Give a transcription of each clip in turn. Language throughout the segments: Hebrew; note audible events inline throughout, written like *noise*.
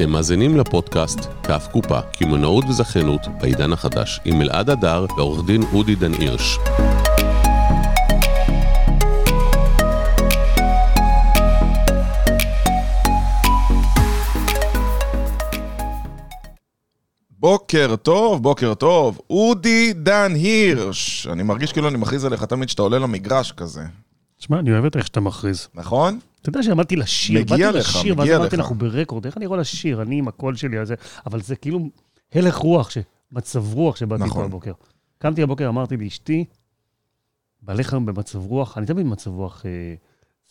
אתם מאזינים לפודקאסט כף קופה, קמעונאות וזכיינות בעידן החדש, עם אלעד הדר ועורך דין אודי דן הירש. בוקר טוב, בוקר טוב. אודי דן הירש. אני מרגיש כאילו אני מכריז עליך תמיד שאתה עולה למגרש כזה. תשמע, אני אוהב את איך שאתה מכריז. נכון? אתה יודע שעמדתי לשיר, באתי לך, לשיר, ואז אמרתי, לך. אנחנו ברקורד, איך אני יכול לשיר? אני עם הקול שלי הזה, אבל זה כאילו הלך רוח, מצב רוח שבאתי נכון. פה הבוקר. קמתי הבוקר, אמרתי לאשתי, בעליך היום במצב רוח, אני תמיד במצב רוח אה,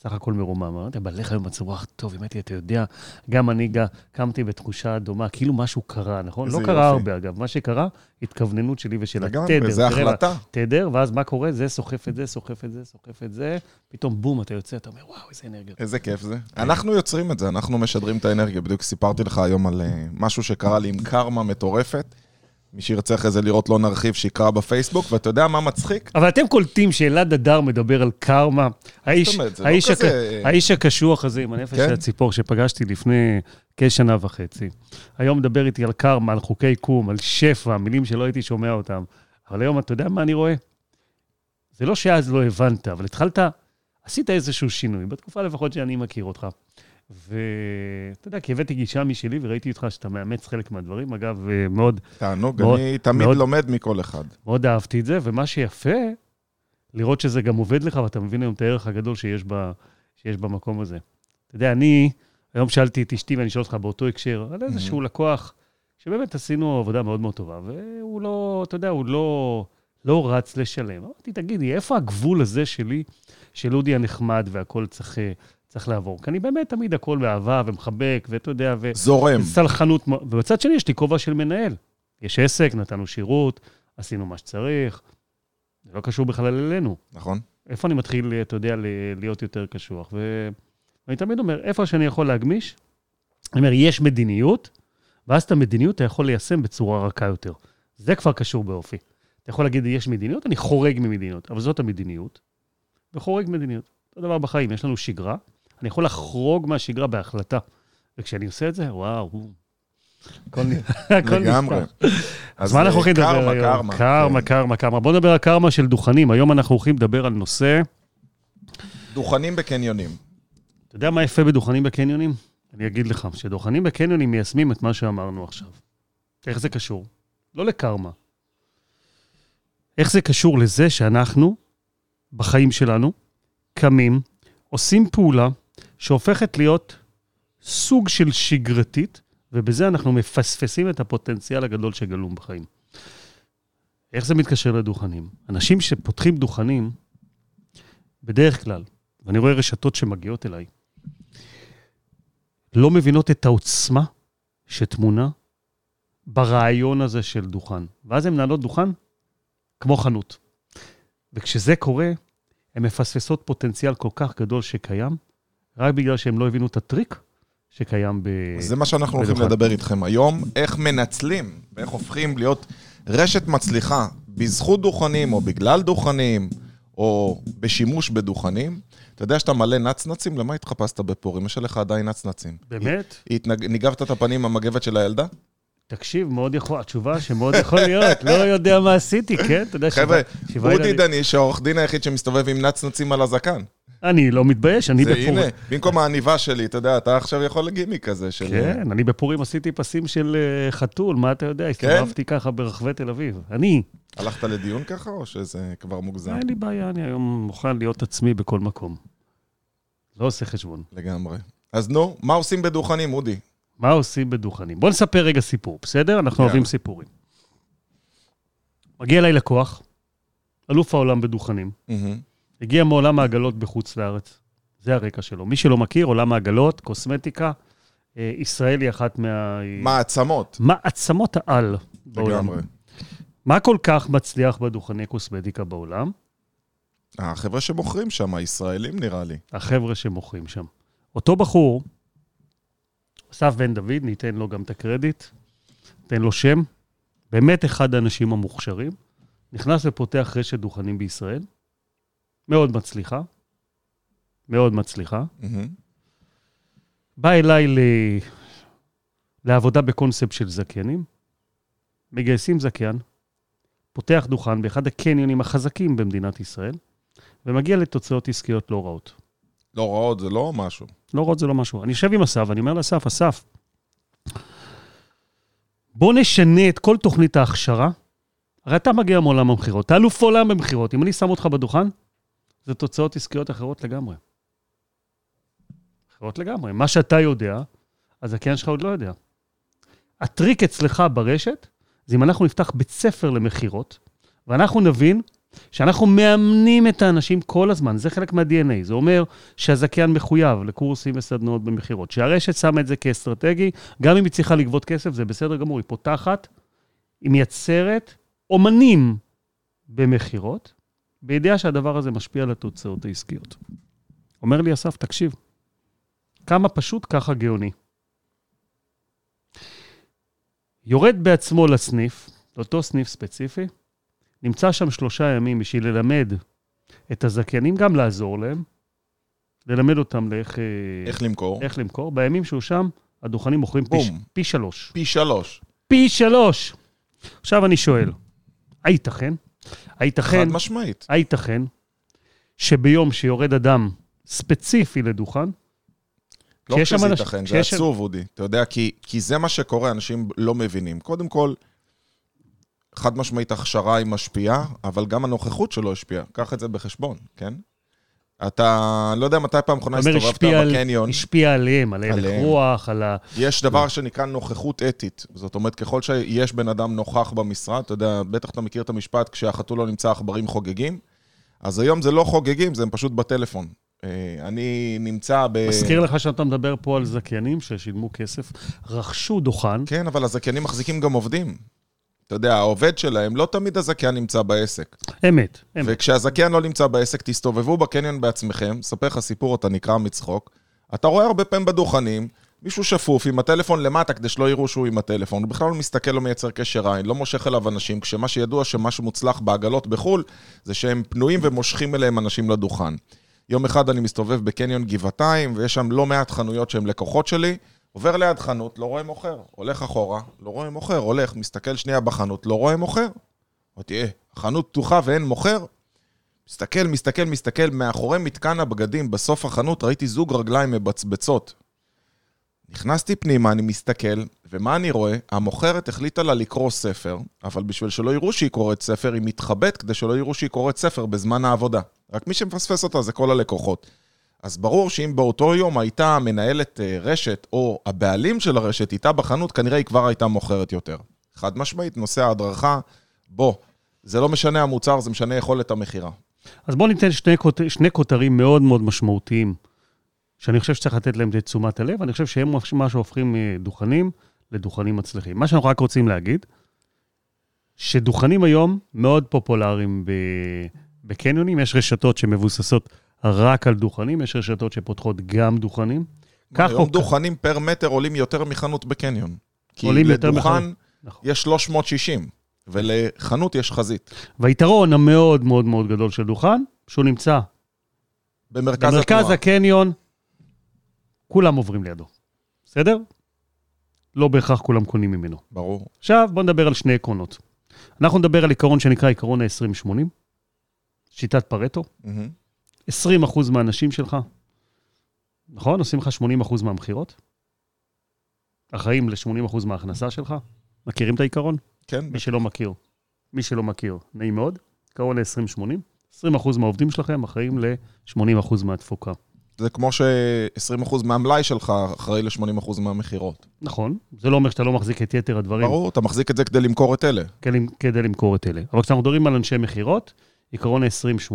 סך הכל מרומם, אמרתי, בעליך היום במצב רוח טוב, באמת, אתה יודע, גם אני קמתי בתחושה דומה, כאילו משהו קרה, נכון? לא קרה. הרבה, אגב. מה שקרה, התכווננות שלי ושל התדר. זה החלטה. תדר, ואז מה קורה? זה סוחף את זה, סוחף את זה, סוחף את זה, פתאום בום, אתה יוצא, אתה אומר, וואו, איזה אנרגיה. איזה כיף זה. אנחנו יוצרים את זה, אנחנו משדרים את האנרגיה. בדיוק סיפרתי לך היום על אה, משהו שקרה לי עם קרמה מטורפת. מי שירצה אחרי זה לראות, לא נרחיב, שיקרא בפייסבוק, ואתה יודע מה מצחיק? אבל אתם קולטים שאלעד הדר מדבר על קרמה, האיש, אומרת? זה לא האיש, כזה- הק... האיש הקשוח הזה עם הנפש כן? הציפור שפגשתי לפני כשנה וחצי. היום מדבר איתי על קרמה, על חוקי קום, על שפע, מילים שלא הייתי שומע אותם. אבל היום, אתה יודע מה אני רואה? זה לא שאז לא הבנת, אבל התחלת, עשית איזשהו שינוי, בתקופה לפחות שאני מכיר אותך. ואתה יודע, כי הבאתי גישה משלי וראיתי אותך שאתה מאמץ חלק מהדברים. אגב, אה, מאוד, תענוג, מאוד- אני תמיד מאוד- לומד מכל אחד. מאוד אהבתי את זה, ומה שיפה, לראות שזה גם עובד לך, ואתה מבין היום את הערך הגדול שיש, ב, שיש במקום הזה. אתה יודע, אני, היום שאלתי את אשתי, ואני שואל אותך באותו הקשר, על איזשהו לקוח, שבאמת עשינו עבודה מאוד מאוד טובה, והוא לא, אתה יודע, הוא לא, לא רץ לשלם. אמרתי, תגידי, איפה הגבול הזה שלי, של אודי הנחמד והכול צריך, צריך לעבור? כי אני באמת תמיד הכל באהבה ומחבק, ואתה יודע, ו... זורם. סלחנות, ובצד שני יש לי כובע של מנהל. יש עסק, נתנו שירות, עשינו מה שצריך. זה לא קשור בכלל אלינו. נכון? איפה אני מתחיל, אתה יודע, להיות יותר קשוח? ואני תמיד אומר, איפה שאני יכול להגמיש, אני אומר, יש מדיניות, ואז את המדיניות אתה יכול ליישם בצורה רכה יותר. זה כבר קשור באופי. אתה יכול להגיד, יש מדיניות, אני חורג ממדיניות, אבל זאת המדיניות, וחורג מדיניות. אותו דבר בחיים, יש לנו שגרה, אני יכול לחרוג מהשגרה בהחלטה. וכשאני עושה את זה, וואו. הכל לגמרי. נפתח. אז מה אנחנו הולכים לדבר היום? קרמה. קרמה, כן. קרמה, קרמה. בואו נדבר על קרמה של דוכנים. היום אנחנו הולכים לדבר על נושא... דוכנים בקניונים. אתה יודע מה יפה בדוכנים בקניונים? אני אגיד לך, שדוכנים בקניונים מיישמים את מה שאמרנו עכשיו. איך זה קשור? לא לקרמה. איך זה קשור לזה שאנחנו, בחיים שלנו, קמים, עושים פעולה שהופכת להיות סוג של שגרתית, ובזה אנחנו מפספסים את הפוטנציאל הגדול שגלום בחיים. איך זה מתקשר לדוכנים? אנשים שפותחים דוכנים, בדרך כלל, ואני רואה רשתות שמגיעות אליי, לא מבינות את העוצמה שטמונה ברעיון הזה של דוכן. ואז הן מנהלות דוכן כמו חנות. וכשזה קורה, הן מפספסות פוטנציאל כל כך גדול שקיים, רק בגלל שהם לא הבינו את הטריק שקיים ב... זה מה שאנחנו הולכים. לדבר איתכם היום, איך מנצלים ואיך הופכים להיות רשת מצליחה בזכות דוכנים או בגלל דוכנים או בשימוש בדוכנים. אתה יודע שאתה מלא נצנצים? למה התחפשת בפורים? יש עליך עדיין נצנצים. באמת? התנג... ניגבת את הפנים המגבת של הילדה? תקשיב, מאוד יכול, התשובה שמאוד יכול להיות, לא יודע מה עשיתי, כן? אתה יודע, חבר'ה, שבעה- שבעה אודי ילדים- דניש, העורך דין היחיד שמסתובב עם נצנצים על הזקן. אני לא מתבייש, אני זה בפורים. הנה, במקום העניבה שלי, אתה יודע, אתה עכשיו יכול לגימיק כזה של... כן, אני בפורים עשיתי פסים של אה, חתול, מה אתה יודע? כן? הסתובבתי ככה ברחבי תל אביב. אני, הלכת לדיון ככה, או שזה כבר מוגזם? אין לי בעיה, אני היום מוכן להיות עצמי בכל מקום. לא עושה חשבון. לגמרי. אז נו, מה עושים בדוכנים, אודי? מה עושים בדוכנים? בוא נספר רגע סיפור, בסדר? אנחנו. אוהבים סיפורים. מגיע אליי לקוח, אלוף העולם בדוכנים. הגיע מעולם העגלות בחוץ לארץ. זה הרקע שלו. מי שלא מכיר, עולם העגלות, קוסמטיקה, אה, ישראל היא אחת מה... מעצמות. מעצמות העל בעולם. לגמרי. מה כל כך מצליח בדוכני קוסמטיקה בעולם? החבר'ה שמוכרים שם, הישראלים נראה לי. החבר'ה שמוכרים שם. אותו בחור, אסף בן דוד, ניתן לו גם את הקרדיט, ניתן לו שם, באמת אחד האנשים המוכשרים, נכנס ופותח רשת דוכנים בישראל, מאוד מצליחה, מאוד מצליחה. בא אליי ל... לעבודה בקונספט של זכיינים, מגייסים זכיין, פותח דוכן באחד הקניונים החזקים במדינת ישראל, ומגיע לתוצאות עסקיות לא רעות. לא רעות זה לא משהו. לא רעות זה לא משהו. אני יושב עם אסף, ואני אומר לאסף, אסף, בוא נשנה את כל תוכנית ההכשרה. הרי אתה מגיע מעולם המכירות, אתה אלוף עולם במכירות. אם אני שם אותך בדוכן, זה תוצאות עסקיות אחרות לגמרי. אחרות לגמרי. מה שאתה יודע, הזכיין שלך עוד לא יודע. הטריק אצלך ברשת, זה אם אנחנו נפתח בית ספר למכירות, ואנחנו נבין שאנחנו מאמנים את האנשים כל הזמן, זה חלק מה-DNA. זה אומר שהזכיין מחויב לקורסים וסדנאות במכירות. שהרשת שמה את זה כאסטרטגי, גם אם היא צריכה לגבות כסף, זה בסדר גמור, היא פותחת, היא מייצרת אומנים במכירות, בידיעה שהדבר הזה משפיע על התוצאות העסקיות. אומר לי אסף, תקשיב, כמה פשוט, ככה גאוני. יורד בעצמו לסניף, לאותו סניף ספציפי, נמצא שם שלושה ימים בשביל ללמד את הזכיינים, גם לעזור להם, ללמד אותם לאיך... אה, איך למכור? איך למכור. בימים שהוא שם, הדוכנים מוכרים פי. פי שלוש. פי שלוש. פי שלוש! עכשיו אני שואל, הייתכן? הייתכן, חד משמעית. הייתכן שביום שיורד אדם ספציפי לדוכן, לא שם שזה ייתכן, זה עצוב, אודי. אתה יודע, כי, כי זה מה שקורה, אנשים לא מבינים. קודם כל, חד משמעית הכשרה היא משפיעה, אבל גם הנוכחות שלו השפיעה. קח את זה בחשבון, כן? אתה, לא יודע מתי פעם אחרונה הסתובבת בקניון. השפיע עליהם, על הלך. רוח, על ה... יש דבר שנקרא נוכחות אתית. זאת אומרת, ככל שיש בן אדם נוכח במשרד, אתה יודע, בטח אתה מכיר את המשפט, כשהחתול לא נמצא, עכברים חוגגים. אז היום זה לא חוגגים, זה הם פשוט בטלפון. אה, אני נמצא ב... מזכיר לך שאתה מדבר פה על זכיינים ששילמו כסף, רכשו דוכן, כן, אבל הזכיינים מחזיקים גם עובדים. אתה יודע, העובד שלהם, לא תמיד הזכיין נמצא בעסק. אמת, אמת. וכשהזכיין לא נמצא בעסק, תסתובבו בקניון בעצמכם, ספר לך סיפור, אתה נקרע מצחוק. אתה רואה הרבה פעמים בדוכנים, מישהו שפוף עם הטלפון למטה כדי שלא יראו שהוא עם הטלפון, הוא בכלל לא מסתכל, לא מייצר קשר עין, לא מושך אליו אנשים, כשמה שידוע שמה שמוצלח בעגלות בחו"ל, זה שהם פנויים ומושכים אליהם אנשים לדוכן. יום אחד אני מסתובב בקניון גבעתיים, ויש שם לא מעט חנויות שהן לקוחות שלי, עובר ליד חנות, לא רואה מוכר. הולך אחורה, לא רואה מוכר. הולך, מסתכל שנייה בחנות, לא רואה מוכר. אמרתי, אה, החנות פתוחה ואין מוכר? מסתכל, מסתכל, מסתכל, מאחורי מתקן הבגדים, בסוף החנות, ראיתי זוג רגליים מבצבצות. נכנסתי פנימה, אני מסתכל, ומה אני רואה? המוכרת החליטה לה לקרוא ספר, אבל בשביל שלא יראו שהיא קוראת ספר, היא מתחבאת כדי שלא יראו שהיא קוראת ספר בזמן העבודה. רק מי שמפספס אותה זה כל הלקוחות. אז ברור שאם באותו יום הייתה מנהלת אה, רשת, או הבעלים של הרשת איתה בחנות, כנראה היא כבר הייתה מוכרת יותר. חד משמעית, נושא ההדרכה, בוא, זה לא משנה המוצר, זה משנה יכולת המכירה. אז בואו ניתן שני, כות... שני כותרים מאוד מאוד משמעותיים, שאני חושב שצריך לתת להם את תשומת הלב, אני חושב שהם מה שהופכים מדוכנים לדוכנים מצליחים. מה שאנחנו רק רוצים להגיד, שדוכנים היום מאוד פופולריים ב... בקניונים, יש רשתות שמבוססות רק על דוכנים, יש רשתות שפותחות גם דוכנים. כך היום. דוכנים פר מטר עולים יותר מחנות בקניון. כי לדוכן נכון. יש 360, ולחנות יש חזית. והיתרון המאוד מאוד מאוד גדול של דוכן, שהוא נמצא במרכז במרכז. הקניון, כולם עוברים לידו. בסדר? לא בהכרח כולם קונים ממנו. ברור. עכשיו, בואו נדבר על שני עקרונות. אנחנו נדבר על עיקרון שנקרא עיקרון ה-20-80, שיטת פרטו. מהמם. 20% מהאנשים שלך, נכון? עושים לך 80% מהמכירות? אחראים ל-80% מההכנסה שלך? מכירים את העיקרון? כן, מי שלא מכיר, מי שלא מכיר, נעים מאוד. עיקרון ה-20-80. 20% מהעובדים שלכם אחראים ל-80% מהתפוקה. זה כמו ש-20% מהמלאי שלך אחראי ל-80% מהמכירות. נכון, זה לא אומר שאתה לא מחזיק את יתר הדברים ברור, אתה מחזיק את זה כדי למכור את אלה. כדי, כדי למכור את אלה. אבל כשאנחנו מדברים על אנשי מכירות, עיקרון ה-20-80,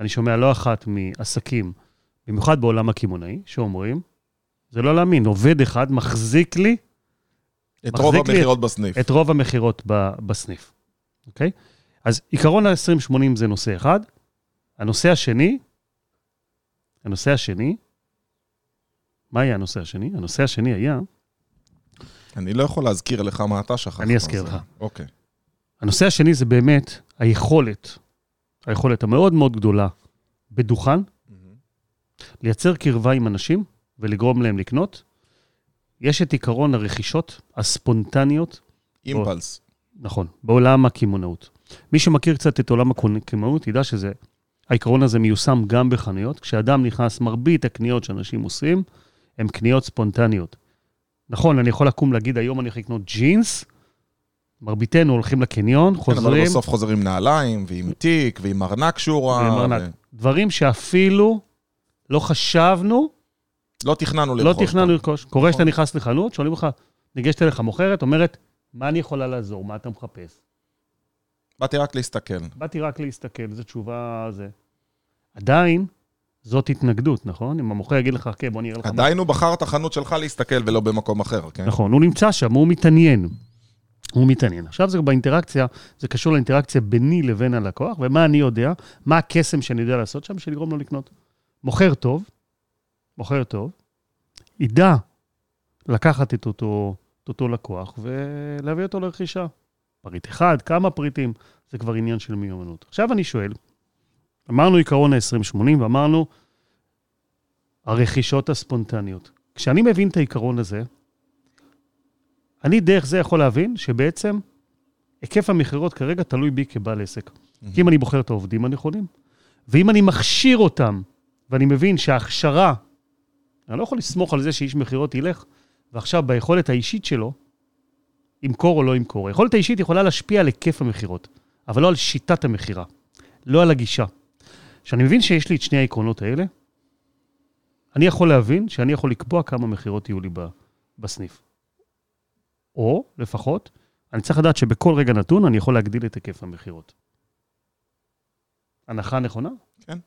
אני שומע לא אחת מעסקים, במיוחד בעולם הקמעונאי, שאומרים, זה לא להאמין, עובד אחד מחזיק לי את מחזיק רוב המכירות בסניף. את רוב המכירות בסניף, אוקיי? אז עיקרון ה-20-80 זה נושא אחד. הנושא השני, הנושא השני, מה היה הנושא השני? הנושא השני היה, אני לא יכול להזכיר לך מה אתה שכחת. אני אזכיר אז- לך. אוקיי. הנושא השני זה באמת היכולת, היכולת המאוד מאוד גדולה בדוכן, לייצר קרבה עם אנשים ולגרום להם לקנות, יש את עיקרון הרכישות הספונטניות, אימפלס. נכון, בעולם הקמעונאות. מי שמכיר קצת את עולם הקמעונאות ידע שזה, העיקרון הזה מיושם גם בחנויות. כשאדם נכנס, מרבית הקניות שאנשים עושים, הן קניות ספונטניות. נכון, אני יכול לקום להגיד, היום אני הולך לקנות ג'ינס, מרביתנו הולכים לקניון, כן, אבל חוזרים, בסוף חוזרים עם נעליים, ועם תיק, ועם ארנק שורה. ועם ארנק. ו- דברים שאפילו לא חשבנו, לא תכננו לא לרכוש. תכננו אותם. לרכוש. קורה שאתה נכון. נכנס לחנות, שואלים אותך, ניגשת אליך מוכרת, אומרת, מה אני יכולה לעזור? מה אתה מחפש? באתי רק להסתכל. באתי רק להסתכל, זו תשובה זה. עדיין, זאת התנגדות, נכון? אם המוכר יגיד לך, כן, בוא נראה לך מה... עדיין הוא בחר את החנות שלך להסתכל ולא במקום אחר, כן? נכון, הוא נמצא שם, הוא מתעניין. הוא מתעניין. עכשיו זה באינטראקציה, זה קשור לאינטראקציה ביני לבין הלקוח, ומה אני יודע, מה הקסם שאני יודע לעשות שם, בשביל לגרום לו לקנות. מוכר טוב, מוכר טוב, ידע לקחת את אותו, את אותו לקוח ולהביא אותו לרכישה. פריט אחד, כמה פריטים, זה כבר עניין של מיומנות. עכשיו אני שואל, אמרנו עיקרון ה-20-80 ואמרנו הרכישות הספונטניות. כשאני מבין את העיקרון הזה, אני דרך זה יכול להבין שבעצם היקף המכירות כרגע תלוי בי כבעל עסק. כי אם אני בוחר את העובדים הנכונים, ואם אני מכשיר אותם, ואני מבין שההכשרה, אני לא יכול לסמוך על זה שאיש מכירות ילך, ועכשיו ביכולת האישית שלו, ימכור או לא ימכור. היכולת האישית יכולה להשפיע על היקף המכירות, אבל לא על שיטת המכירה, לא על הגישה. כשאני מבין שיש לי את שני העקרונות האלה, אני יכול להבין שאני יכול לקבוע כמה מכירות יהיו לי בסניף. או, לפחות, אני צריך לדעת שבכל רגע נתון אני יכול להגדיל את היקף המכירות. הנחה נכונה? כן.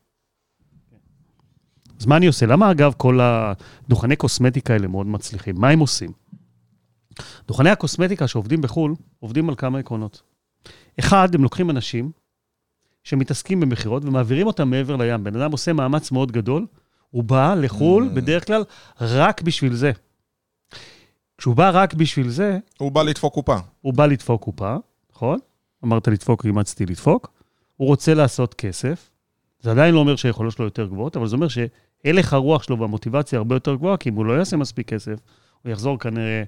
אז מה אני עושה? למה, אגב, כל הדוכני קוסמטיקה האלה מאוד מצליחים? מה הם עושים? דוכני הקוסמטיקה שעובדים בחו"ל, עובדים על כמה עקרונות. אחד, הם לוקחים אנשים שמתעסקים במכירות ומעבירים אותם מעבר לים. בן אדם עושה מאמץ מאוד גדול, הוא בא לחו"ל, Mm. בדרך כלל, רק בשביל זה. כשהוא בא רק בשביל זה, הוא בא לדפוק קופה. הוא בא לדפוק קופה, נכון? אמרת לדפוק, אימצתי לדפוק. הוא רוצה לעשות כסף. זה עדיין לא אומר שהיכולות שלו יותר גבוהות, אבל זה אומר שהלך הרוח שלו והמוטיבציה הרבה יותר גבוהה, כי אם הוא לא יעשה מספיק כסף, הוא יחזור כנראה,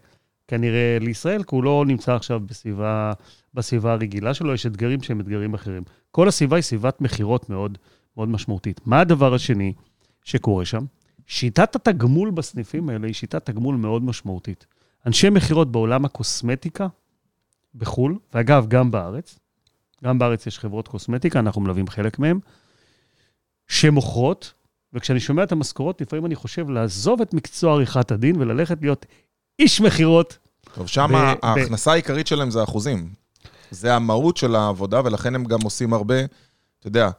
כנראה לישראל, כי הוא לא נמצא עכשיו בסביבה, בסביבה הרגילה שלו, יש אתגרים שהם אתגרים אחרים. כל הסביבה היא סביבת מכירות מאוד, מאוד משמעותית. מה הדבר השני שקורה שם? שיטת התגמול בסניפים האלה היא שיטת תגמול מאוד משמעותית. אנשי מכירות בעולם הקוסמטיקה, בחו"ל, ואגב, גם בארץ, גם בארץ יש חברות קוסמטיקה, אנחנו מלווים חלק מהן, שמוכרות, וכשאני שומע את המשכורות, לפעמים אני חושב לעזוב את מקצוע עריכת הדין וללכת להיות איש מכירות. טוב, שם ההכנסה העיקרית שלהם זה אחוזים. זה המהות של העבודה, ולכן הם גם עושים הרבה, אתה יודע,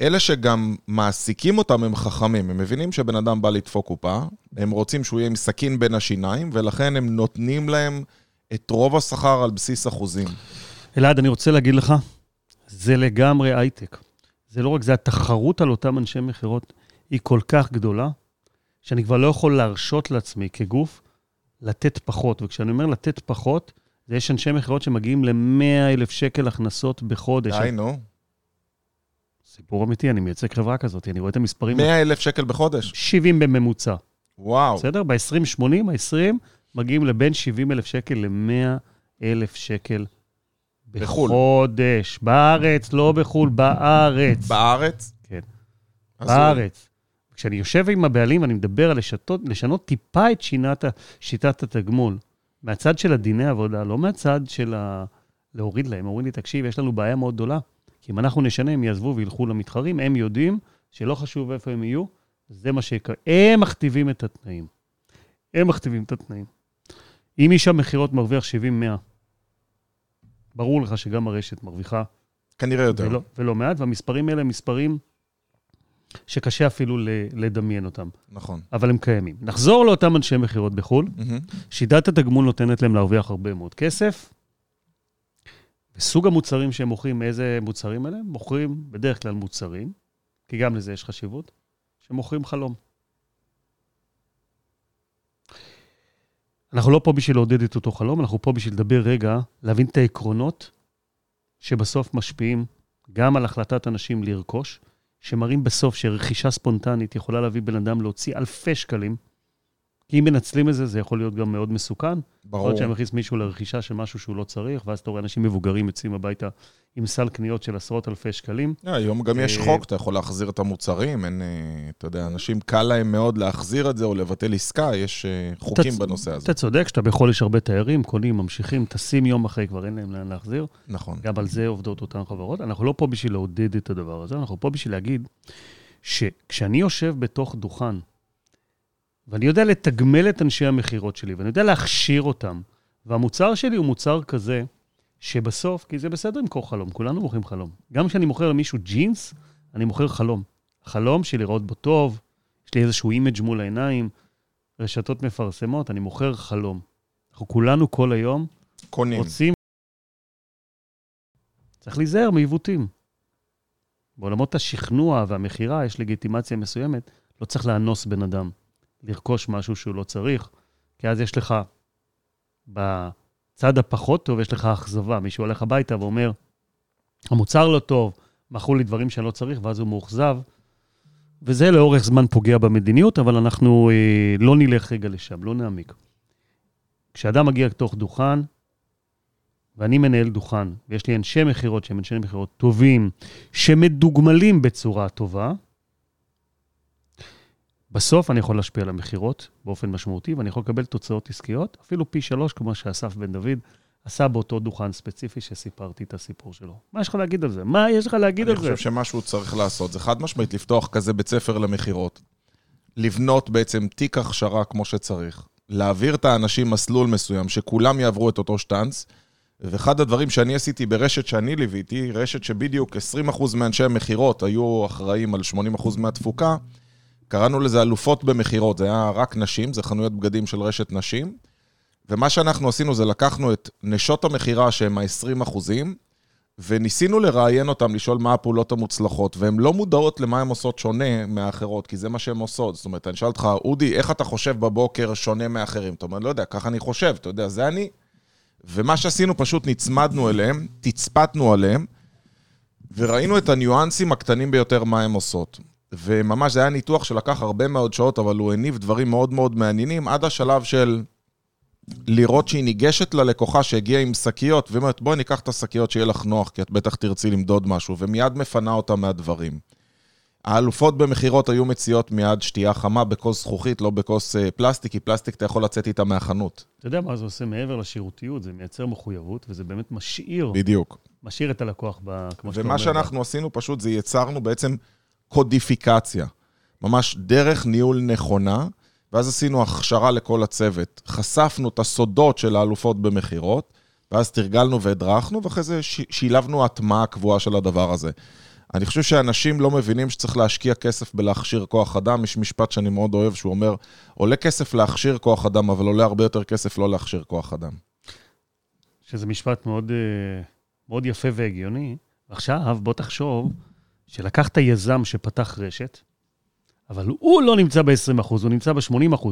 אלה שגם מעסיקים אותם הם חכמים, הם מבינים שבן אדם בא לדפוק קופה, הם רוצים שהוא יהיה עם סכין בין השיניים, ולכן הם נותנים להם את רוב השכר על בסיס אחוזים. אלעד, אני רוצה להגיד לך, זה לגמרי הייטק. זה לא רק זה, התחרות על אותם אנשי מכירות היא כל כך גדולה, שאני כבר לא יכול להרשות לעצמי כגוף לתת פחות. וכשאני אומר לתת פחות, זה יש אנשי מכירות שמגיעים ל-100 אלף שקל הכנסות בחודש. די, נו. סיפור אמיתי, אני מייצג חברה כזאת, אני רואה את המספרים. 100 אלף שקל בחודש. 70 בממוצע, וואו. בסדר? ב-20-80, ה-20 מגיעים לבין 70 אלף שקל ל-100 אלף שקל בחו"ל. בחודש. בארץ, לא בחו"ל, בארץ. בארץ? כן. בארץ. כשאני יושב עם הבעלים ואני מדבר על לשתות, לשנות טיפה את שינת, שיטת התגמול, מהצד של הדיני עבודה, לא מהצד של ה... להוריד להם. אומרים לי, תקשיב, יש לנו בעיה מאוד גדולה. כי אם אנחנו נשנה, הם יעזבו וילכו למתחרים, הם יודעים שלא חשוב איפה הם יהיו, זה מה שיקרה. הם מכתיבים את התנאים. הם מכתיבים את התנאים. אם איש המכירות מרוויח 70-100, ברור לך שגם הרשת מרוויחה כנראה יותר. ולא, ולא מעט, והמספרים האלה הם מספרים שקשה אפילו לדמיין אותם, נכון. אבל הם קיימים. נחזור לאותם אנשי מכירות בחו"ל, מהמם. שיטת התגמול נותנת להם להרוויח הרבה מאוד כסף, וסוג המוצרים שהם מוכרים, מאיזה מוצרים אלה? מוכרים בדרך כלל מוצרים, כי גם לזה יש חשיבות, שמוכרים חלום. אנחנו לא פה בשביל לעודד את אותו חלום, אנחנו פה בשביל לדבר רגע, להבין את העקרונות שבסוף משפיעים גם על החלטת אנשים לרכוש, שמראים בסוף שרכישה ספונטנית יכולה להביא בן אדם להוציא אלפי שקלים, כי אם מנצלים את זה, זה יכול להיות גם מאוד מסוכן. יכול ברור. להיות שאני מכניס מישהו לרכישה של משהו שהוא לא צריך, ואז אתה רואה אנשים מבוגרים יוצאים הביתה עם סל קניות של עשרות אלפי שקלים. אה, היום גם יש אה, חוק, אתה יכול להחזיר את המוצרים, אין, אה, אתה יודע, אנשים קל להם מאוד להחזיר את זה או לבטל עסקה, יש אה, חוקים צ- בנושא הזה. אתה צודק, שאתה בחול יש הרבה תיירים, קונים, ממשיכים, טסים יום אחרי, כבר אין להם לאן להחזיר. נכון. גם על זה עובדות אותן חברות. אנחנו לא פה בשביל לעודד את הדבר הזה, אנחנו פה בשביל להגיד שכשאני יושב בתוך דוכן, ואני יודע לתגמל את אנשי המכירות שלי, ואני יודע להכשיר אותם, והמוצר שלי הוא מוצר כזה, שבסוף, כי זה בסדר למכור חלום, כולנו מוכרים חלום. גם כשאני מוכר למישהו ג'ינס, אני מוכר חלום. חלום של לראות בו טוב, יש לי איזשהו image מול העיניים, רשתות מפרסמות, אני מוכר חלום. אנחנו כולנו כל היום קונים. רוצים... צריך להיזהר מעיוותים. בעולמות השכנוע והמכירה יש לגיטימציה מסוימת, לא צריך לאנוס בן אדם, לרכוש משהו שהוא לא צריך, כי אז יש לך, בצד הפחות טוב, יש לך אכזבה. מישהו הולך הביתה ואומר, המוצר לא טוב, מכרו לי דברים שאני לא צריך, ואז הוא מאוכזב, וזה לאורך זמן פוגע במדיניות, אבל אנחנו אה, לא נלך רגע לשם, לא נעמיק. כשאדם מגיע לתוך דוכן, ואני מנהל דוכן, ויש לי אנשי מכירות שהם אנשי מכירות טובים, שמדוגמלים בצורה טובה, בסוף אני יכול להשפיע על המכירות באופן משמעותי, ואני יכול לקבל תוצאות עסקיות, אפילו פי שלוש, כמו שאסף בן דוד עשה באותו דוכן ספציפי שסיפרתי את הסיפור שלו. מה יש לך להגיד על זה? מה יש לך להגיד אני על זה? חושב שמה שהוא צריך לעשות זה חד משמעית לפתוח כזה בית ספר למכירות, לבנות בעצם תיק הכשרה כמו שצריך, להעביר את האנשים מסלול מסוים, שכולם יעברו את אותו שטאנץ, ואחד הדברים שאני עשיתי ברשת שאני ליוויתי, רשת שבדיוק 20% מאנשי המכירות היו אחראים על 80% מהתפוקה, קראנו לזה אלופות במכירות, זה היה רק נשים, זה חנויות בגדים של רשת נשים, ומה שאנחנו עשינו זה לקחנו את נשות המכירה שהן ה-20 אחוזים, וניסינו לראיין אותם, לשאול מה הפעולות המוצלחות, והן לא מודעות למה הן עושות שונה מהאחרות, כי זה מה שהן עושות. זאת אומרת, אני אשאל אותך, אודי, איך אתה חושב בבוקר שונה מאחרים? אתה אומר, לא יודע, ככה אני חושב, אתה יודע, זה אני. ומה שעשינו, פשוט נצמדנו אליהם, תצפתנו עליהם, וראינו את הניואנסים הקטנים ביותר מה הן עושות. וממש זה היה ניתוח שלקח הרבה מאוד שעות, אבל הוא הניב דברים מאוד מאוד מעניינים, עד השלב של לראות שהיא ניגשת ללקוחה שהגיעה עם שקיות, והיא אומרת, בואי ניקח את השקיות שיהיה לך נוח, כי את בטח תרצי למדוד משהו, ומיד מפנה אותה מהדברים. האלופות במכירות היו מציעות מיד שתייה חמה בכוס זכוכית, לא בכוס אה, פלסטיק, כי פלסטיק אתה יכול לצאת איתה מהחנות. אתה יודע מה זה עושה מעבר לשירותיות? זה מייצר מחויבות, וזה באמת משאיר, בדיוק. משאיר את הלקוח, ב, כמו שאתה אומר. ומה שאנחנו עשינו פשוט זה יצרנו בעצם קודיפיקציה. ממש דרך ניהול נכונה, ואז עשינו הכשרה לכל הצוות. חשפנו את הסודות של האלופות במכירות, ואז תרגלנו והדרכנו, ואחרי זה שילבנו הטמעה קבועה של הדבר הזה. אני חושב שאנשים לא מבינים שצריך להשקיע כסף בלהכשיר כוח אדם. יש משפט שאני מאוד אוהב, שהוא אומר, עולה כסף להכשיר כוח אדם, אבל עולה הרבה יותר כסף לא להכשיר כוח אדם. שזה משפט מאוד, אה, מאוד יפה והגיוני. עכשיו, בוא תחשוב שלקחת יזם שפתח רשת, אבל הוא לא נמצא ב-20%, הוא נמצא ב-80%.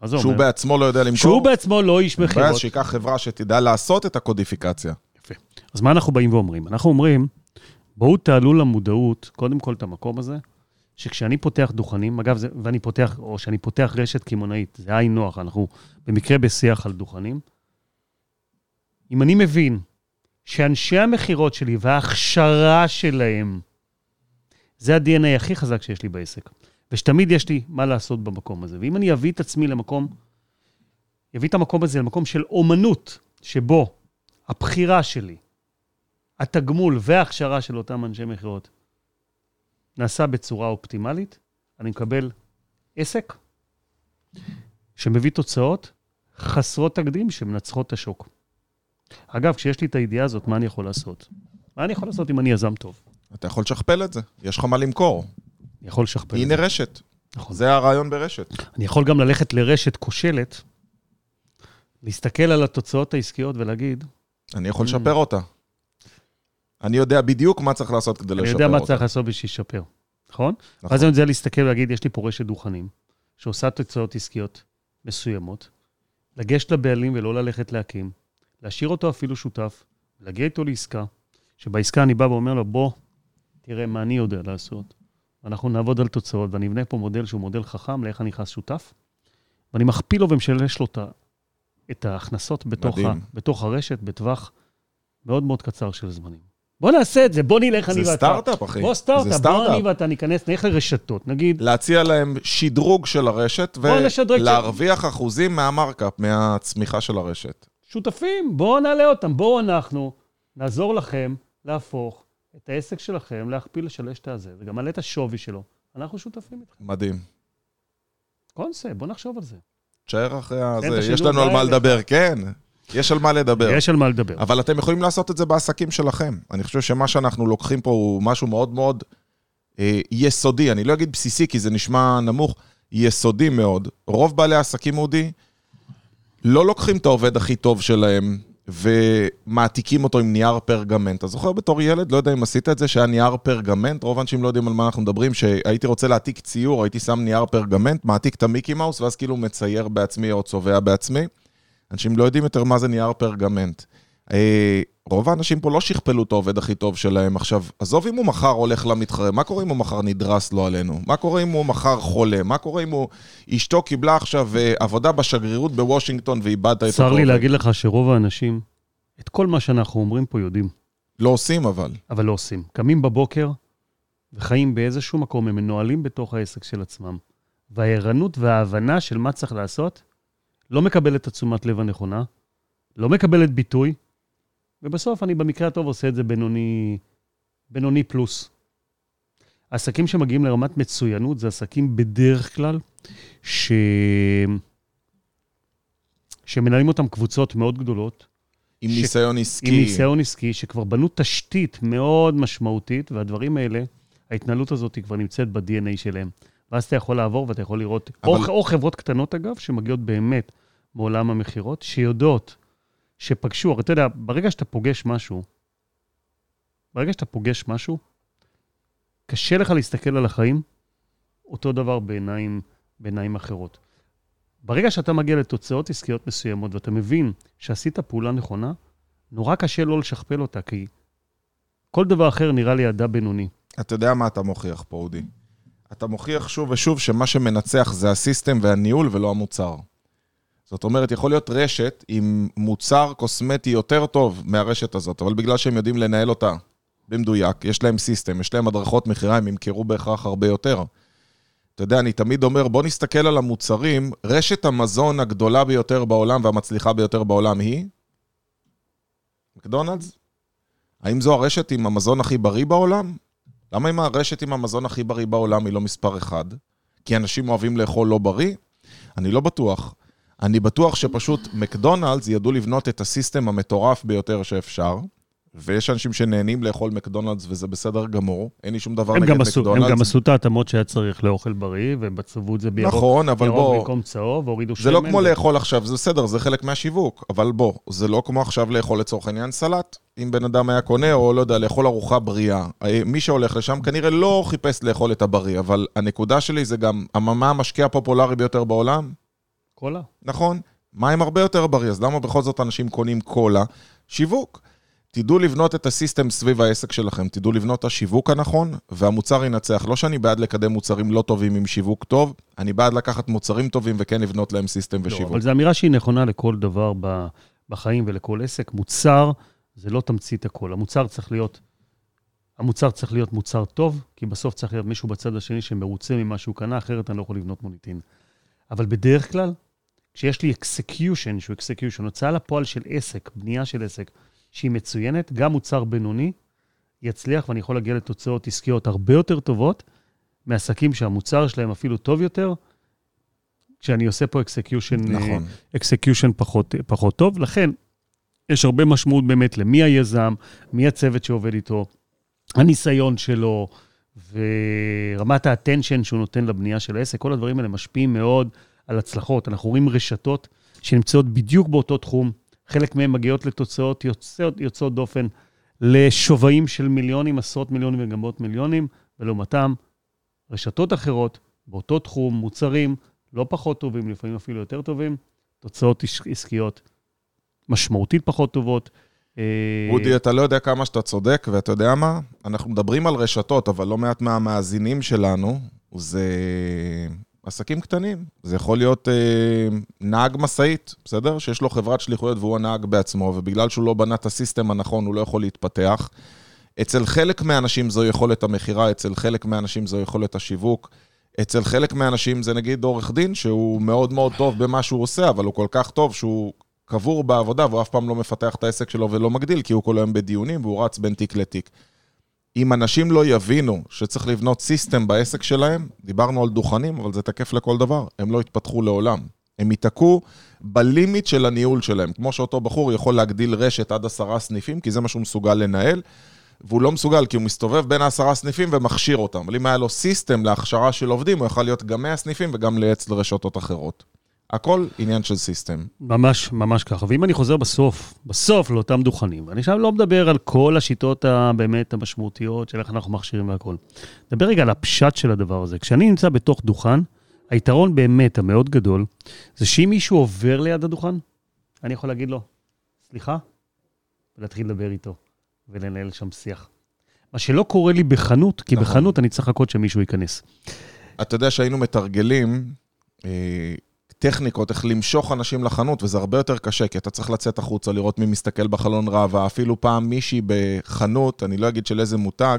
מה זה שהוא אומר? בעצמו לא יודע למכור. שהוא בעצמו לא איש ואז מכירות. שיקח חברה שתדע לעשות את הקודיפיקציה. יפה. אז מה אנחנו באים ואומרים? אנחנו אומרים, בואו תעלו למודעות, קודם כל את המקום הזה, שכשאני פותח דוכנים, אגב, זה, ואני פותח, או שאני פותח רשת קמעונאית, זה היינו נוח, אנחנו במקרה בשיח על דוכנים. אם אני מבין שאנשי המכירות שלי וההכשרה שלהם, זה ה-DNA הכי חזק שיש לי בעסק, ושתמיד יש לי מה לעשות במקום הזה. ואם אני אביא את עצמי למקום, אביא את המקום הזה למקום של אומנות, שבו הבחירה שלי, התגמול וההכשרה של אותם אנשי מכירות נעשה בצורה אופטימלית, אני מקבל עסק שמביא תוצאות חסרות תקדים שמנצחות את השוק. אגב, כשיש לי את הידיעה הזאת, מה אני יכול לעשות? מה אני יכול לעשות אם אני יזם טוב? אתה יכול לשכפל את זה, יש לך מה למכור. אני יכול לשכפל את הנה זה. רשת. נכון. זה הרעיון ברשת. אני יכול גם ללכת לרשת כושלת, להסתכל על התוצאות העסקיות ולהגיד, אני יכול לשפר אותה. אני יודע בדיוק מה צריך לעשות כדי אני לשפר יודע מה אותה. צריך לעשות בשביל לשפר, נכון? נכון. ואז אני יודע להסתכל ולהגיד, יש לי פה רשת דוכנים, שעושה תוצאות עסקיות מסוימות, לגשת לבעלים ולא ללכת להקים, להשאיר אותו אפילו שותף, להגיע איתו לעסקה, שבעסקה אני בא ואומר לו, בוא, תראה מה אני יודע לעשות. אנחנו נעבוד על תוצאות, ואני אבנה פה מודל שהוא מודל חכם לאיך אני נכנס שותף, ואני מכפיל לו ומשלש לו את ההכנסות בתוך, ה. בתוך הרשת בטווח מאוד מאוד קצר של זמנים. בוא נעשה את זה, בוא נלך אני זה ואתה. סטארט-אפ, אחי. בוא זה סטארט-אפ, בוא. אני ואתה ניכנס, נלך לרשתות, נגיד, להציע להם שדרוג של הרשת, ולהרוויח אחוזים מהמרקאפ, מהצמיחה של הרשת. שותפים, בואו נעלה אותם, בואו אנחנו נעזור לכם להפוך את העסק שלכם, להכפיל, לשלש את הזה, וגם מעלה את השווי שלו. אנחנו שותפים איתכם. מדהים. קונספט, בוא נחשוב על זה. תשאר אחרי את הזה, יש לנו על מה. לדבר, כן. יש על מה לדבר. יש על מה לדבר. אבל אתם יכולים לעשות את זה בעסקים שלכם. אני חושב שמה שאנחנו לוקחים פה הוא משהו מאוד מאוד אה, יסודי. אני לא אגיד בסיסי, כי זה נשמע נמוך, יסודי מאוד. רוב בעלי העסקים, אודי, לא לוקחים את העובד הכי טוב שלהם ומעתיקים אותו עם נייר פרגמנט. אתה זוכר בתור ילד, לא יודע אם עשית את זה, שהיה נייר פרגמנט, רוב האנשים לא יודעים על מה אנחנו מדברים, שהייתי רוצה להעתיק ציור, הייתי שם נייר פרגמנט, מעתיק את המיקי מאוס, ואז כאילו מצייר בעצמי או צובע בעצמי. אנשים לא יודעים יותר מה זה נייר פרגמנט. אה, רוב האנשים פה לא שכפלו את העובד הכי טוב שלהם. עכשיו, עזוב אם הוא מחר הולך למתחרה, מה קורה אם הוא מחר נדרס לו עלינו? מה קורה אם הוא מחר חולה? מה קורה אם הוא... אשתו קיבלה עכשיו אה, עבודה בשגרירות בוושינגטון ואיבדת את צר לי? להגיד לך שרוב האנשים, את כל מה שאנחנו אומרים פה יודעים, לא עושים אבל. אבל לא עושים. קמים בבוקר וחיים באיזשהו מקום, הם מנוהלים בתוך העסק של עצמם. והערנות וההבנה של מה צריך לעשות, לא מקבלת את התשומת לב הנכונה, לא מקבלת ביטוי, ובסוף אני במקרה הטוב עושה את זה בינוני, בינוני פלוס. העסקים שמגיעים לרמת מצוינות זה עסקים בדרך כלל ש... שמנהלים אותם קבוצות מאוד גדולות, עם ש- ניסיון עסקי. עם ניסיון עסקי, שכבר בנו תשתית מאוד משמעותית, והדברים האלה, ההתנהלות הזאת היא כבר נמצאת ב-DNA שלהם. ואז אתה יכול לעבור ואתה יכול לראות, אבל- או, או חברות קטנות אגב, שמגיעות באמת מעולם המכירות, שיודעות, שפגשו, אתה יודע, ברגע שאתה פוגש משהו, ברגע שאתה פוגש משהו, קשה לך להסתכל על החיים אותו דבר בעיניים, בעיניים אחרות. ברגע שאתה מגיע לתוצאות עסקיות מסוימות ואתה מבין שעשית פעולה נכונה, נורא קשה לא לשכפל אותה, כי כל דבר אחר נראה לי אדם בינוני. אתה יודע מה אתה מוכיח פה, אודי. אתה מוכיח שוב ושוב שמה שמנצח זה הסיסטם והניהול ולא המוצר. זאת אומרת, יכול להיות רשת עם מוצר קוסמטי יותר טוב מהרשת הזאת, אבל בגלל שהם יודעים לנהל אותה במדויק, יש להם סיסטם, יש להם הדרכות מכירה, הם ימכרו בהכרח הרבה יותר. אתה יודע, אני תמיד אומר, בוא נסתכל על המוצרים, רשת המזון הגדולה ביותר בעולם והמצליחה ביותר בעולם היא? מקדונלדס? האם זו הרשת עם המזון הכי בריא בעולם? למה אם הרשת עם המזון הכי בריא בעולם היא לא מספר אחד? כי אנשים אוהבים לאכול לא בריא? אני לא בטוח. אני בטוח שפשוט מקדונלדס ידעו לבנות את הסיסטם המטורף ביותר שאפשר, ויש אנשים שנהנים לאכול מקדונלדס וזה בסדר גמור, אין לי שום דבר נגד גם, עשו, מקדונלדס. הם גם עשו את ההתאמות שהיה צריך לאוכל בריא, ובצבו את זה בירוק, נכון, אבל ירוק בוא, במקום צהוב, והורידו שמן. זה לא כמו ו- לאכול עכשיו, זה בסדר, זה חלק מהשיווק, אבל בוא, זה לא כמו עכשיו לאכול לצורך העניין סלט. אם בן אדם היה קונה, או לא יודע, לאכול ארוחה בריאה. אה, מי שהולך לשם כנראה לא חיפש לאכול את הבריא, אבל הנקודה שלי זה גם, מה המשקיע הפופולרי ביותר בעולם? קולה. נכון? מים הרבה יותר בריא, אז למה בכל זאת אנשים קונים קולה? שיווק. תדעו לבנות את הסיסטם סביב העסק שלכם, תדעו לבנות את השיווק הנכון, והמוצר ינצח. לא שאני בעד לקדם מוצרים לא טובים עם שיווק טוב, אני בעד לקחת מוצרים טובים וכן לבנות להם סיסטם לא, ושיווק. אבל זו אמירה שהיא נכונה לכל דבר בחיים ולכל עסק. מוצר זה לא תמצית הכל. המוצר צריך להיות, המוצר צריך להיות מוצר טוב, כי בסוף צריך להיות מישהו בצד השני שמרוצה ממה שהוא קנה, אחרת אני לא יכול לבנות מוניטין. אבל בדרך כלל, כשיש לי execution, שהוא execution, הוצאה לפועל של עסק, בנייה של עסק, שהיא מצוינת, גם מוצר בינוני יצליח, ואני יכול להגיע לתוצאות עסקיות הרבה יותר טובות מעסקים שהמוצר שלהם אפילו טוב יותר, כשאני עושה פה execution נכון. execution פחות, פחות טוב. לכן, יש הרבה משמעות באמת למי היזם, מי הצוות שעובד איתו, הניסיון שלו, ורמת האטנשן שהוא נותן לבנייה של העסק. כל הדברים האלה משפיעים מאוד על הצלחות. אנחנו רואים רשתות שנמצאות בדיוק באותו תחום, חלק מהן מגיעות לתוצאות יוצאות, יוצאות דופן, לשווים של מיליונים, עשרות מיליונים וגם מאות מיליונים, ולעומתם, רשתות אחרות, באותו תחום, מוצרים, לא פחות טובים, לפעמים אפילו יותר טובים, תוצאות עס- עסקיות משמעותית פחות טובות. אה, אודי, אתה לא יודע כמה שאתה צודק, ואתה יודע מה? אנחנו מדברים על רשתות, אבל לא מעט מהמאזינים שלנו, זה עסקים קטנים. זה יכול להיות אה, נהג משאית, בסדר? שיש לו חברת שליחויות והוא הנהג בעצמו, ובגלל שהוא לא בנה את הסיסטם הנכון, הוא לא יכול להתפתח. אצל חלק מהאנשים זו יכולת המכירה, אצל חלק מהאנשים זו יכולת השיווק. אצל חלק מהאנשים זה נגיד עורך דין, שהוא מאוד מאוד טוב במה שהוא עושה, אבל הוא כל כך טוב שהוא קבור בעבודה, והוא אף פעם לא מפתח את העסק שלו ולא מגדיל, כי הוא כל היום בדיונים והוא רץ בין תיק לתיק. אם אנשים לא יבינו שצריך לבנות system בעסק שלהם, דיברנו על דוכנים, אבל זה תקף לכל דבר, הם לא יתפתחו לעולם. הם ייתקעו ב limit של הניהול שלהם. כמו שאותו בחור יכול להגדיל רשת עד עשרה סניפים, כי זה מה שהוא מסוגל לנהל, והוא לא מסוגל כי הוא מסתובב בין העשרה סניפים ומכשיר אותם. אבל אם היה לו system להכשרה של עובדים, הוא יכול להיות גם 100 סניפים וגם לייעץ לרשתות אחרות. הכל עניין של סיסטם. ממש, ממש ככה. ואם אני חוזר בסוף, בסוף לאותם דוכנים, ואני עכשיו לא מדבר על כל השיטות הבאמת המשמעותיות של איך אנחנו מכשירים והכול. נדבר רגע על הפשט של הדבר הזה. כשאני נמצא בתוך דוכן, היתרון באמת המאוד גדול, זה שאם מישהו עובר ליד הדוכן, אני יכול להגיד לו, סליחה, ולהתחיל לדבר איתו, ולנהל שם שיח. מה שלא קורה לי בחנות, כי נכון. בחנות אני צריך לחכות שמישהו ייכנס. אתה יודע שהיינו מתרגלים אה, טכניקות איך למשוך אנשים לחנות, וזה הרבה יותר קשה, כי אתה צריך לצאת החוצה, לראות מי מסתכל בחלון ראווה. אפילו פעם מישהי בחנות, אני לא אגיד של איזה מותג,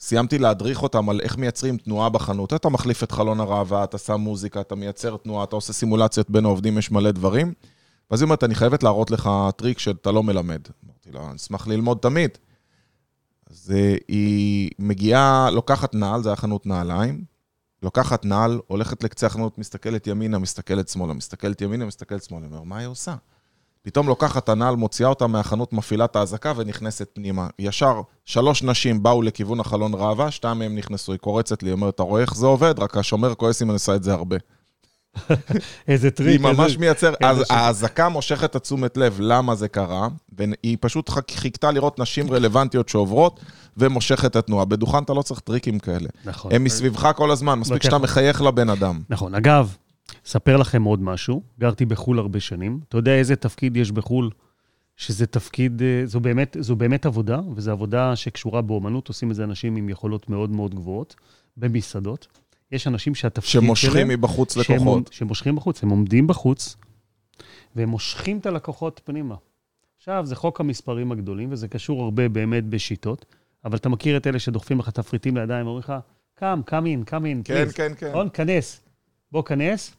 סיימתי להדריך אותם על איך מייצרים תנועה בחנות. אתה מחליף את חלון הראווה, אתה שם מוזיקה, אתה מייצר תנועה, אתה עושה סימולציות בין העובדים, יש מלא דברים. ואז היא אומרת, אני חייבת להראות לך טריק שאתה לא מלמד. אמרתי לה, אני אשמח ללמוד תמיד. אז אה, היא מגיעה, לוקחת נעל, זה היה חנות נעליים, לוקחת נעל, הולכת לקצה החנות, מסתכלת ימינה, מסתכלת שמאלה, מסתכלת ימינה, מסתכלת שמאלה. אומר, מה היא עושה? פתאום לוקחת הנעל, מוציאה אותה מהחנות, מפעילה את האזעקה ונכנסת פנימה. ישר, שלוש נשים באו לכיוון החלון ראווה, שתיים מהם נכנסו, היא קורצת לי, אומרת, אתה רואה איך זה עובד? רק השומר כועס אם אני עושה את זה הרבה. *laughs* איזה טריק. היא ממש איזה... מייצר, אז. האזעקה מושכת את תשומת לב, למה זה קרה, והיא פשוט חיכתה לראות נשים רלוונטיות שעוברות, ומושכת את התנועה. בדוכן אתה לא צריך טריקים כאלה. נכון. הם מסביבך כל הזמן, מספיק שאתה מחייך לבן אדם. נכון. אגב, אספר לכם עוד משהו. גרתי בחו"ל הרבה שנים. אתה יודע איזה תפקיד יש בחו"ל? שזה תפקיד, אה, זו באמת, זו באמת עבודה, וזו עבודה שקשורה באומנות, עושים את זה אנשים עם יכולות מאוד מאוד גבוהות, במסעדות. יש אנשים שהתפקיד שלהם... שמושכים מבחוץ שהם- לקוחות. שמושכים בחוץ, הם עומדים בחוץ, והם מושכים את הלקוחות פנימה. עכשיו, זה חוק המספרים הגדולים, וזה קשור הרבה באמת בשיטות, אבל אתה מכיר את אלה שדוחפים לך תפריטים לידיים, אומרים לך, קם, קם אין, קם אין, כן, כן, כן. נכון? כנס. בוא, כנס.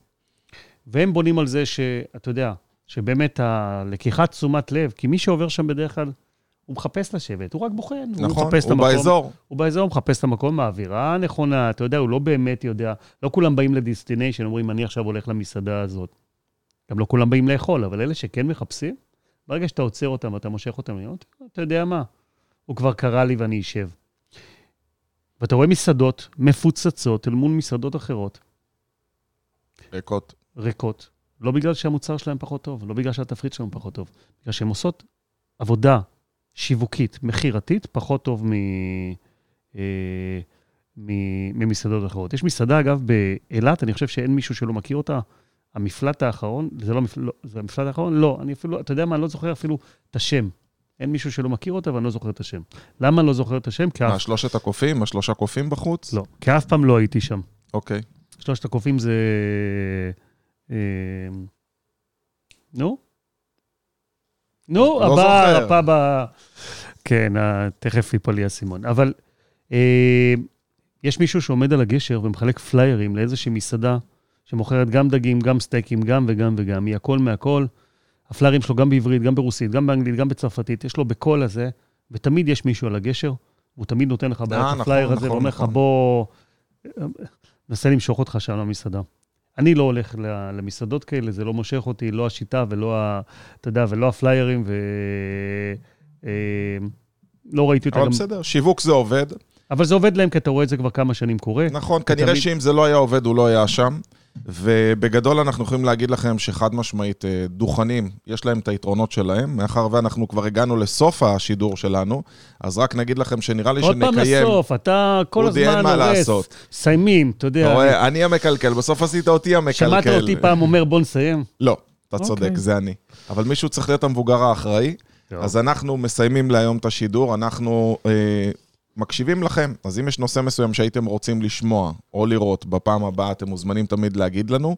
והם בונים על זה שאתה יודע, שבאמת הלקיחת תשומת לב, כי מי שעובר שם בדרך כלל, הוא מחפש לשבת, הוא רק בוחן, הוא נכון, מחפש את הוא המקום. באזור. הוא באזור, הוא מחפש את המקום, האווירה הנכונה, אתה יודע, הוא לא באמת יודע, לא כולם באים לדיסטיניישן, אומרים, אני עכשיו הולך למסעדה הזאת. גם לא כולם באים לאכול, אבל אלה שכן מחפשים, ברגע שאתה עוצר אותם ואתה מושך אותם, אתה יודע מה, הוא כבר קרא לי ואני אשב. ואתה רואה מסעדות מפוצצות אל מול מסעדות אחרות, ריקות. ריקות, לא בגלל שהמוצר שלהם פחות טוב, לא בגלל שהתפריט שלהם פחות טוב, בגלל שהן עושות עבודה שיווקית, מכירתית, פחות טוב מ... אה, מ- ממסעדות אחרות. יש מסעדה, אגב, באילת, אני חושב שאין מישהו שלא מכיר אותה, המפלט האחרון, זה לא, מפל... לא זה המפלט האחרון? לא, אני אפילו, אתה יודע מה, אני לא זוכר אפילו את השם. אין מישהו שלא מכיר אותה ואני לא זוכר את השם. למה אני לא זוכר את השם? כי מה, אף... שלושת הקופים? השלושה קופים בחוץ? לא, כי אף פעם לא הייתי שם. אוקיי. שלושת הקופים זה... אה, נו? נו, לא הבא. הפעם ה... כן, תכף ייפול לי האסימון. אבל אה, יש מישהו שעומד על הגשר ומחלק פליירים לאיזושהי מסעדה שמוכרת גם דגים, גם סטייקים, גם וגם וגם, היא הכל מהכל. הפליירים שלו גם בעברית, גם ברוסית, גם באנגלית, גם בצרפתית, יש לו בכל הזה, ותמיד יש מישהו על הגשר, והוא תמיד נותן לך בעיית נכון, הפלייר הזה, נכון, ואומר לך, נכון. בוא, נסה למשוך אותך שם למסעדה. אני לא הולך למסעדות כאלה, זה לא מושך אותי, לא השיטה ולא, ה, אתה יודע, ולא הפליירים, ו... אה, לא ראיתי אותה אבל גם... בסדר, שיווק זה עובד. אבל זה עובד להם, כי אתה רואה את זה כבר כמה שנים קורה. נכון, כנראה ותמיד- שאם זה לא היה עובד, הוא לא היה שם. ובגדול אנחנו יכולים להגיד לכם שחד משמעית, אה, דוכנים, יש להם את היתרונות שלהם. מאחר ואנחנו כבר הגענו לסוף השידור שלנו, אז רק נגיד לכם שנראה לי עוד פעם שנקיים... לסוף, אתה כל הזמן אין מה הורס. לעשות. סיימים, אתה אתה יודע. רואה, אני המקלקל, בסוף עשית אותי המקלקל. שמעת אותי פעם אומר, בוא נסיים? לא, אתה צודק, אוקיי. זה אני. אבל מישהו צריך להיות המבוגר האחראי. טוב. אז אנחנו מסיימים להיום את השידור, אנחנו אה, מקשיבים לכם. אז אם יש נושא מסוים שהייתם רוצים לשמוע או לראות בפעם הבאה, אתם מוזמנים תמיד להגיד לנו.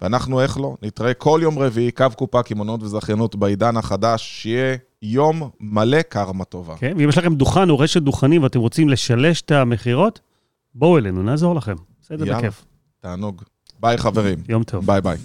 ואנחנו, איך לא, נתראה כל יום רביעי, קו קופה, קמעונות וזכיינות בעידן החדש, שיהיה יום מלא קרמה טובה. כן, ואם יש לכם דוכן או רשת דוכנים ואתם רוצים לשלש את המכירות, בואו אלינו, נעזור לכם. בסדר. בכיף. תענוג. ביי חברים. יום טוב. ביי ביי.